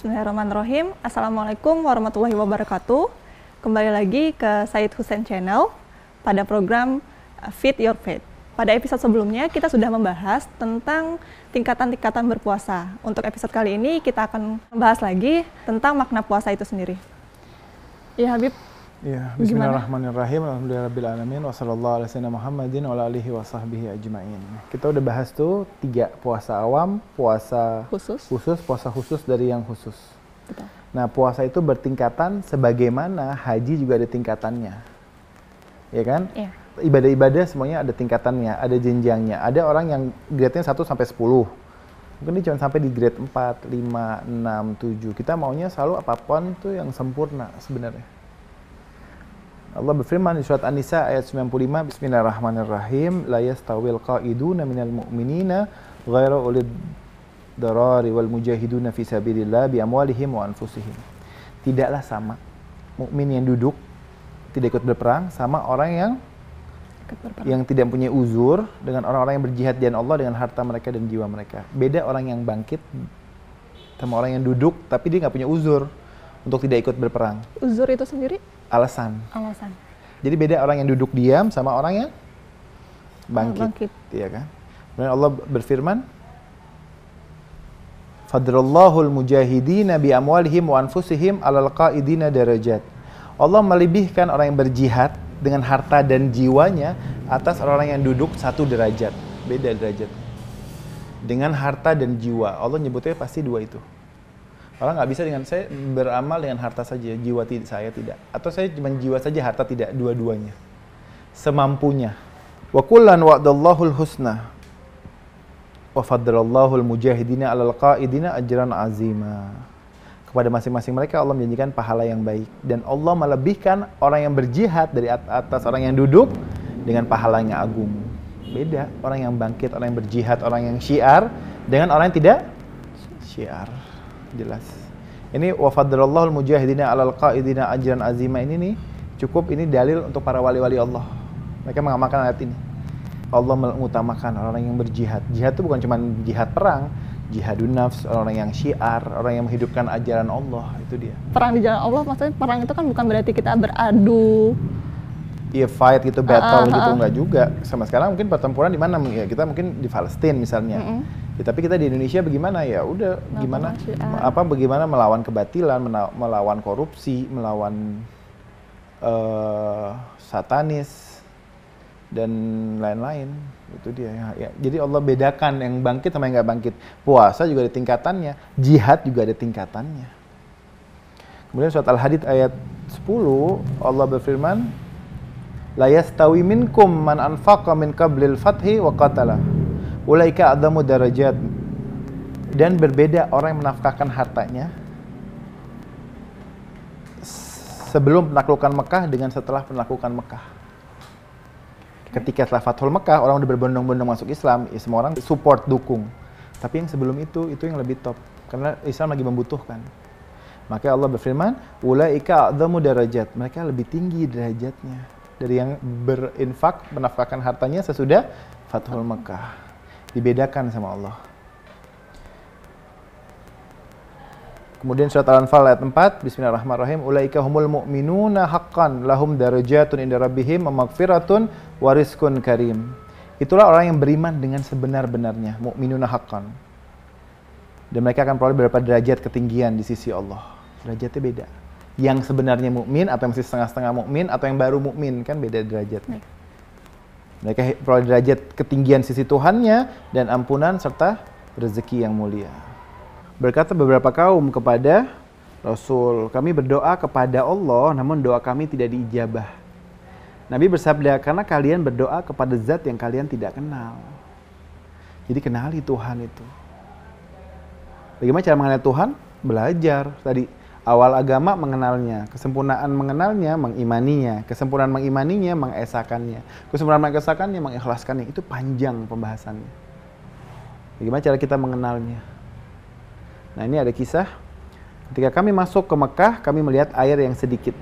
Bismillahirrahmanirrahim. Assalamualaikum warahmatullahi wabarakatuh. Kembali lagi ke Said Hussein Channel pada program uh, Fit Your Faith. Pada episode sebelumnya kita sudah membahas tentang tingkatan-tingkatan berpuasa. Untuk episode kali ini kita akan membahas lagi tentang makna puasa itu sendiri. Ya Habib, Ya? Bismillahirrahmanirrahim. Alhamdulillahirabbil alamin wa sallallahu ala sayyidina Muhammadin wa ala alihi wa sahbihi ajmain. Kita udah bahas tuh tiga puasa awam, puasa khusus. khusus, puasa khusus dari yang khusus. Betul. Nah, puasa itu bertingkatan sebagaimana haji juga ada tingkatannya. Ya kan? Iya. Ibadah-ibadah semuanya ada tingkatannya, ada jenjangnya. Ada orang yang grade-nya 1 sampai 10. Mungkin dia cuma sampai di grade 4, 5, 6, 7. Kita maunya selalu apa pun tuh yang sempurna sebenarnya. Allah berfirman di surat An-Nisa ayat 95 Bismillahirrahmanirrahim la yastawil qa'iduna minal mu'minina ghairu ulid darari wal mujahiduna fi sabilillah bi amwalihim wa anfusihim. Tidaklah sama mukmin yang duduk tidak ikut berperang sama orang yang yang tidak punya uzur dengan orang-orang yang berjihad di jalan Allah dengan harta mereka dan jiwa mereka. Beda orang yang bangkit sama orang yang duduk tapi dia nggak punya uzur untuk tidak ikut berperang. Uzur itu sendiri Alasan. alasan. Jadi beda orang yang duduk diam sama orang yang bangkit. bangkit. Iya kan? Kemudian Allah berfirman, Fadrillahul mujahidina bi amwalihim wa anfusihim alal qaidina darajat. Allah melebihkan orang yang berjihad dengan harta dan jiwanya atas orang yang duduk satu derajat. Beda derajat. Dengan harta dan jiwa. Allah nyebutnya pasti dua itu. Orang nggak bisa dengan saya beramal dengan harta saja, jiwa tidak saya tidak. Atau saya cuma jiwa saja, harta tidak, dua-duanya. Semampunya. Wa kullan wa'dallahu husna wa faddalallahu mujahidina 'alal qa'idina ajran azima. Kepada masing-masing mereka Allah menjanjikan pahala yang baik dan Allah melebihkan orang yang berjihad dari at- atas orang yang duduk dengan pahala yang agung. Beda orang yang bangkit, orang yang berjihad, orang yang syiar dengan orang yang tidak syiar. Jelas. Ini wa faddalallahu mujahidina 'alal qa'idina ajran azima ini nih cukup ini dalil untuk para wali-wali Allah. Mereka mengamalkan ayat ini. Allah mengutamakan orang yang berjihad. Jihad itu bukan cuma jihad perang, jihadun nafs, orang yang syiar, orang yang menghidupkan ajaran Allah, itu dia. Perang di jalan Allah maksudnya perang itu kan bukan berarti kita beradu. Iya fight gitu, Ah, battle gitu ah. enggak juga. Sama sekarang mungkin pertempuran di mana? Ya kita mungkin di Palestina misalnya. Mm-mm. Ya, tapi kita di Indonesia bagaimana ya? Udah gimana? syiar. Apa bagaimana melawan kebatilan, melawan korupsi, melawan eh, satanis dan lain-lain. Itu dia ya, ya. Jadi Allah bedakan yang bangkit sama yang nggak bangkit. Puasa juga ada tingkatannya, jihad juga ada tingkatannya. Kemudian surat Al-Hadid ayat 10 Allah berfirman, La yastawi minkum man anfaqa min qablil fathi wa qatala. Ulaika adamu darajat. Dan berbeda orang yang menafkahkan hartanya sebelum penaklukan Mekah dengan setelah penaklukan Mekah. Ketika setelah Fathul Mekah, orang udah berbondong-bondong masuk Islam, ya semua orang support, dukung. Tapi yang sebelum itu, itu yang lebih top. Karena Islam lagi membutuhkan. Maka Allah berfirman, Ulaika a'zamu darajat. Mereka lebih tinggi derajatnya. Dari yang berinfak, menafkahkan hartanya sesudah Fathul Mekah. Dibedakan sama Allah. Kemudian surat Al-Anfal ayat 4, Bismillahirrahmanirrahim. Ulaika humul mu'minuna haqqan lahum darajatun inda rabbihim wa magfiratun wa rizqun karim. Itulah orang yang beriman dengan sebenar-benarnya, mu'minuna haqqan. Dan mereka akan peroleh beberapa derajat ketinggian di sisi Allah. Derajatnya beda. Yang sebenarnya mukmin atau yang masih setengah-setengah mukmin atau yang baru mukmin kan beda derajatnya. Mereka peroleh derajat ketinggian sisi Tuhannya dan ampunan serta rezeki yang mulia. Berkata beberapa kaum kepada Rasul, kami berdoa kepada Allah namun doa kami tidak diijabah. Nabi bersabda, karena kalian berdoa kepada zat yang kalian tidak kenal. Jadi kenali Tuhan itu. Bagaimana cara mengenal Tuhan? Belajar. Tadi awal agama mengenalnya, kesempurnaan mengenalnya, mengimaninya, kesempurnaan mengimaninya, mengesakannya, kesempurnaan mengesakannya, mengikhlaskannya. Itu panjang pembahasannya. Bagaimana cara kita mengenalnya? Nah ini ada kisah. Ketika kami masuk ke Mekah, kami melihat air yang sedikit.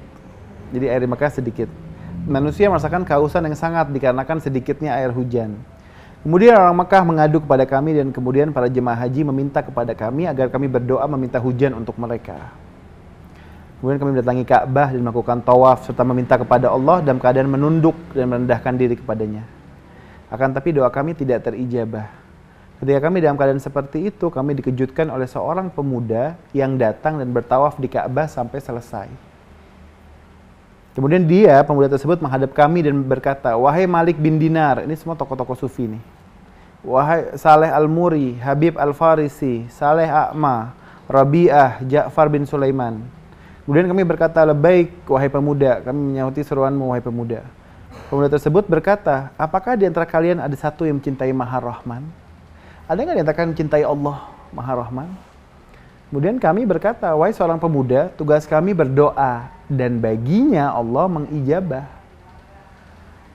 Jadi air di Mekah sedikit. Manusia merasakan kehausan yang sangat dikarenakan sedikitnya air hujan. Kemudian orang Mekah mengadu kepada kami dan kemudian para jemaah haji meminta kepada kami agar kami berdoa meminta hujan untuk mereka. Kemudian kami mendatangi Ka'bah dan melakukan tawaf serta meminta kepada Allah dalam keadaan menunduk dan merendahkan diri kepadanya. Akan tapi doa kami tidak terijabah. Ketika kami dalam keadaan seperti itu, kami dikejutkan oleh seorang pemuda yang datang dan bertawaf di Ka'bah sampai selesai. Kemudian dia, pemuda tersebut menghadap kami dan berkata, Wahai Malik bin Dinar, ini semua tokoh-tokoh sufi nih. Wahai Saleh Al-Muri, Habib Al-Farisi, Saleh A'ma, Rabi'ah, Ja'far bin Sulaiman. Kemudian kami berkata, Lebaik, wahai pemuda, kami menyahuti seruanmu, wahai pemuda. Pemuda tersebut berkata, apakah di antara kalian ada satu yang mencintai Maha Rahman? Ada nggak di antara mencintai Allah Maha Rahman? Kemudian kami berkata, wahai seorang pemuda, tugas kami berdoa dan baginya Allah mengijabah.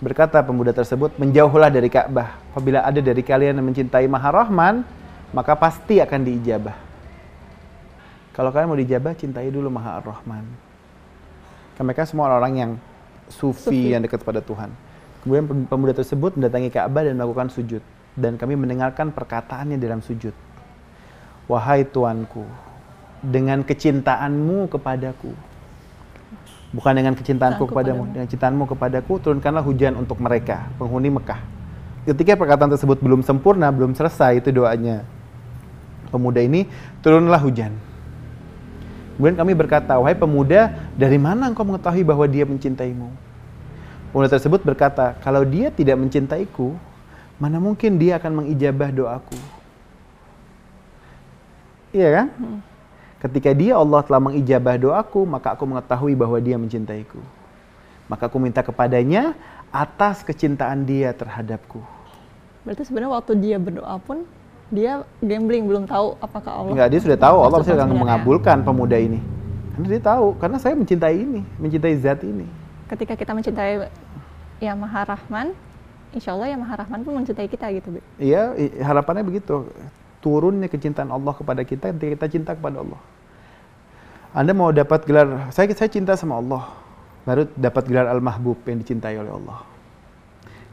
Berkata pemuda tersebut, menjauhlah dari Ka'bah. Apabila ada dari kalian yang mencintai Maha Rahman, maka pasti akan diijabah. Kalau kalian mau dijabah, cintai dulu Maha Ar-Rahman. Mereka semua orang-orang yang sufi, Sufi. yang dekat kepada Tuhan. Kemudian pem- pemuda tersebut mendatangi Ka'bah dan melakukan sujud. Dan kami mendengarkan perkataannya dalam sujud. Wahai Tuanku, dengan kecintaanmu kepadaku, bukan dengan kecintaanku Cintaanku kepadamu, padamu. dengan cintaanmu kepadaku, turunkanlah hujan untuk mereka, penghuni Mekah. Ketika perkataan tersebut belum sempurna, belum selesai, itu doanya pemuda ini, turunlah hujan. Kemudian kami berkata, wahai pemuda, dari mana engkau mengetahui bahwa dia mencintaimu? Pemuda tersebut berkata, kalau dia tidak mencintaiku, mana mungkin dia akan mengijabah doaku? Iya kan? Ketika dia Allah telah mengijabah doaku, maka aku mengetahui bahwa dia mencintaiku. Maka aku minta kepadanya atas kecintaan dia terhadapku. Berarti sebenarnya waktu dia berdoa pun dia gambling belum tahu apakah Allah. Enggak, dia sudah tahu Allah pasti akan mengabulkan pemuda ini. Karena dia tahu, karena saya mencintai ini, mencintai zat ini. Ketika kita mencintai yang Maha Rahman, insya Allah yang Maha Rahman pun mencintai kita gitu. Iya, harapannya begitu. Turunnya kecintaan Allah kepada kita ketika kita cinta kepada Allah. Anda mau dapat gelar, saya saya cinta sama Allah, baru dapat gelar Al-Mahbub yang dicintai oleh Allah.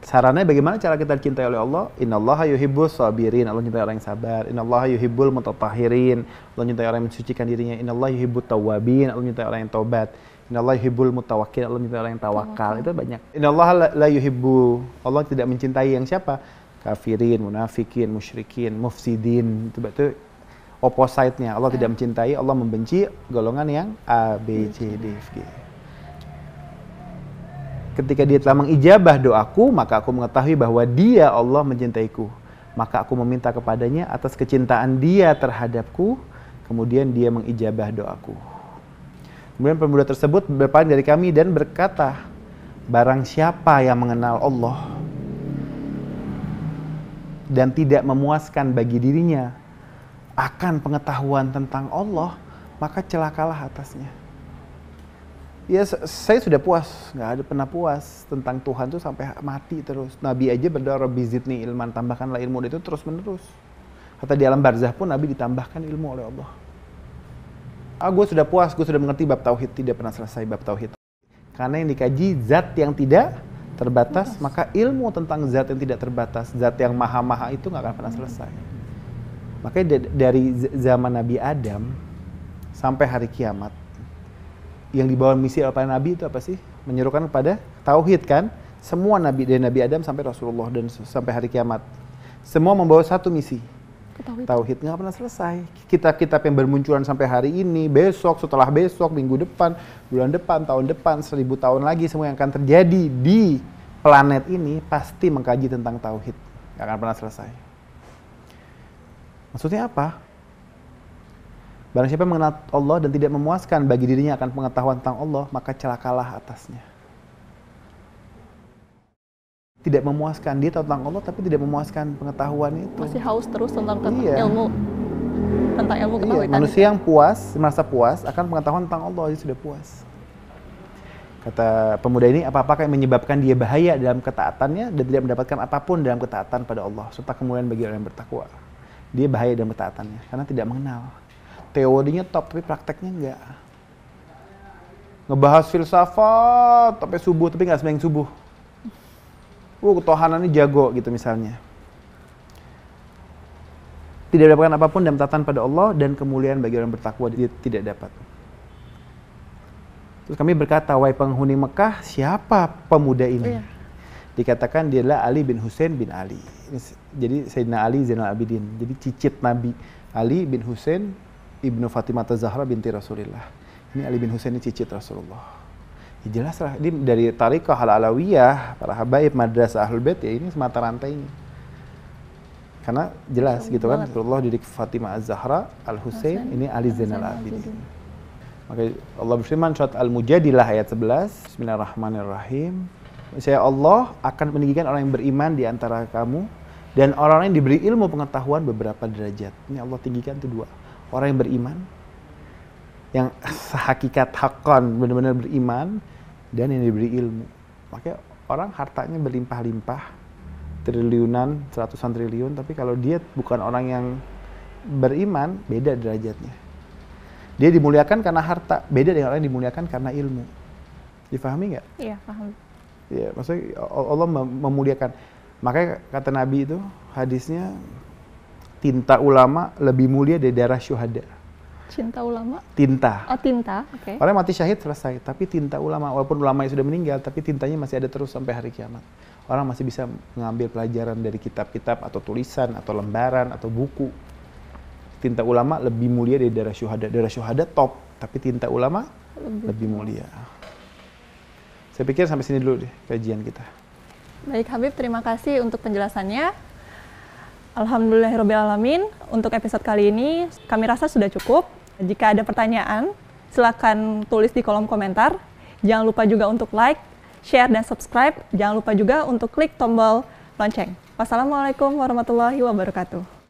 Sarannya bagaimana cara kita dicintai oleh Allah? Innallaha yuhibbus sabirin. Allah mencintai orang yang sabar. Innallaha yuhibbul mutatahhirin. Allah mencintai orang yang mensucikan dirinya. Innallaha yuhibbut tawwabin. Allah mencintai orang yang taubat. Innallaha yuhibbul mutawakkil. Allah mencintai orang yang tawakal. Itu banyak. Innallaha la, la yuhibbu. Allah tidak mencintai yang siapa? Kafirin, munafikin, musyrikin, mufsidin. Itu itu opposite-nya. Allah tidak mencintai, Allah membenci golongan yang A, B, C, D, F, G ketika dia telah mengijabah doaku, maka aku mengetahui bahwa dia Allah mencintaiku. Maka aku meminta kepadanya atas kecintaan dia terhadapku, kemudian dia mengijabah doaku. Kemudian pemuda tersebut berpaling dari kami dan berkata, barang siapa yang mengenal Allah dan tidak memuaskan bagi dirinya akan pengetahuan tentang Allah, maka celakalah atasnya. Ya, saya sudah puas, nggak ada pernah puas tentang Tuhan tuh sampai mati terus. Nabi aja berdoa Rabbi zidni ilman, tambahkanlah ilmu itu terus menerus. Kata di alam barzah pun Nabi ditambahkan ilmu oleh Allah. Ah, gue sudah puas, gue sudah mengerti bab tauhid, tidak pernah selesai bab tauhid. Karena yang dikaji zat yang tidak terbatas, maka ilmu tentang zat yang tidak terbatas, zat yang maha-maha itu nggak akan pernah selesai. Makanya da- dari zaman Nabi Adam sampai hari kiamat, yang dibawa misi oleh para nabi itu apa sih? Menyerukan kepada tauhid kan? Semua nabi dari Nabi Adam sampai Rasulullah dan sampai hari kiamat. Semua membawa satu misi, Ketahui. tauhid nggak pernah selesai. Kitab-kitab yang bermunculan sampai hari ini, besok, setelah besok, minggu depan, bulan depan, tahun depan, seribu tahun lagi, semua yang akan terjadi di planet ini pasti mengkaji tentang tauhid. Nggak akan pernah selesai. Maksudnya apa? Barang siapa mengenal Allah dan tidak memuaskan bagi dirinya akan pengetahuan tentang Allah, maka celakalah atasnya. Tidak memuaskan dia tahu tentang Allah tapi tidak memuaskan pengetahuan itu. Masih haus terus tentang Iya. ilmu tentang ilmu Iya, manusia yang puas, merasa puas akan pengetahuan tentang Allah, dia sudah puas. Kata pemuda ini, apa-apakah yang menyebabkan dia bahaya dalam ketaatannya dan tidak mendapatkan apa pun dalam ketaatan pada Allah, serta kemuliaan bagi orang yang bertakwa. Dia bahaya dalam ketaatannya karena tidak mengenal. Teorinya top, tapi prakteknya enggak. Ngebahas filsafat sampai subuh, tapi nggak sembahyang subuh. Uh, ketuhanannya jago gitu misalnya. tidak mendapatkan apa pun dan taatan pada Allah dan kemuliaan bagi orang bertakwa dia tidak dapat. Terus kami berkata, wahai penghuni Mekah, siapa pemuda ini? Iya. Dikatakan dia adalah Ali bin Husain bin Ali. Jadi Sayyidina Ali Zainal Abidin. Jadi cicit Nabi Ali bin Husain ibnu Fatimah Zahra binti Rasulullah. Ini Ali bin Husain ini cicit Rasulullah. Ya jelas lah, ini dari Tariqah Al-Alawiyah, para habaib madrasah Ahlul Bait ya ini semata rantai ini. Karena jelas gitu kan. Rasulullah didik Fatimah Az-Zahra, Al-Husain, Husain, ini Ali Zainal Abidin. Maka Allah berfirman surat Al-Mujadilah ayat 11. Bismillahirrahmanirrahim. Saya Allah akan meninggikan orang yang beriman di antara kamu dan orang yang diberi ilmu pengetahuan beberapa derajat. Ini Allah tinggikan itu dua. Orang yang beriman yang hakikat hakon benar-benar beriman dan yang diberi ilmu. Makanya orang hartanya berlimpah-limpah triliunan, seratusan triliun, tapi kalau dia bukan orang yang beriman, beda derajatnya. Dia dimuliakan karena harta, beda dengan orang yang dimuliakan karena ilmu. Difahami nggak? Iya, paham. Ya, maksudnya Allah mem- memuliakan. Makanya kata Nabi itu hadisnya tinta ulama lebih mulia dari darah syuhada. Cinta ulama. Tinta. Oh, tinta. Oke. Orang mati syahid selesai, tapi tinta ulama walaupun ulama yang sudah meninggal, tapi tintanya masih ada terus sampai hari kiamat. Orang masih bisa mengambil pelajaran dari kitab-kitab atau tulisan atau lembaran atau buku. Tinta ulama lebih mulia dari darah syuhada. Darah syuhada top, tapi tinta ulama lebih mulia. Saya pikir sampai sini dulu deh kajian kita. Baik Habib, terima kasih untuk penjelasannya. Alhamdulillahirrahmanirrahim. Untuk episode kali ini, kami rasa sudah cukup. Jika ada pertanyaan, silakan tulis di kolom komentar. Jangan lupa juga untuk like, share, dan subscribe. Jangan lupa juga untuk klik tombol lonceng. Wassalamualaikum warahmatullahi wabarakatuh.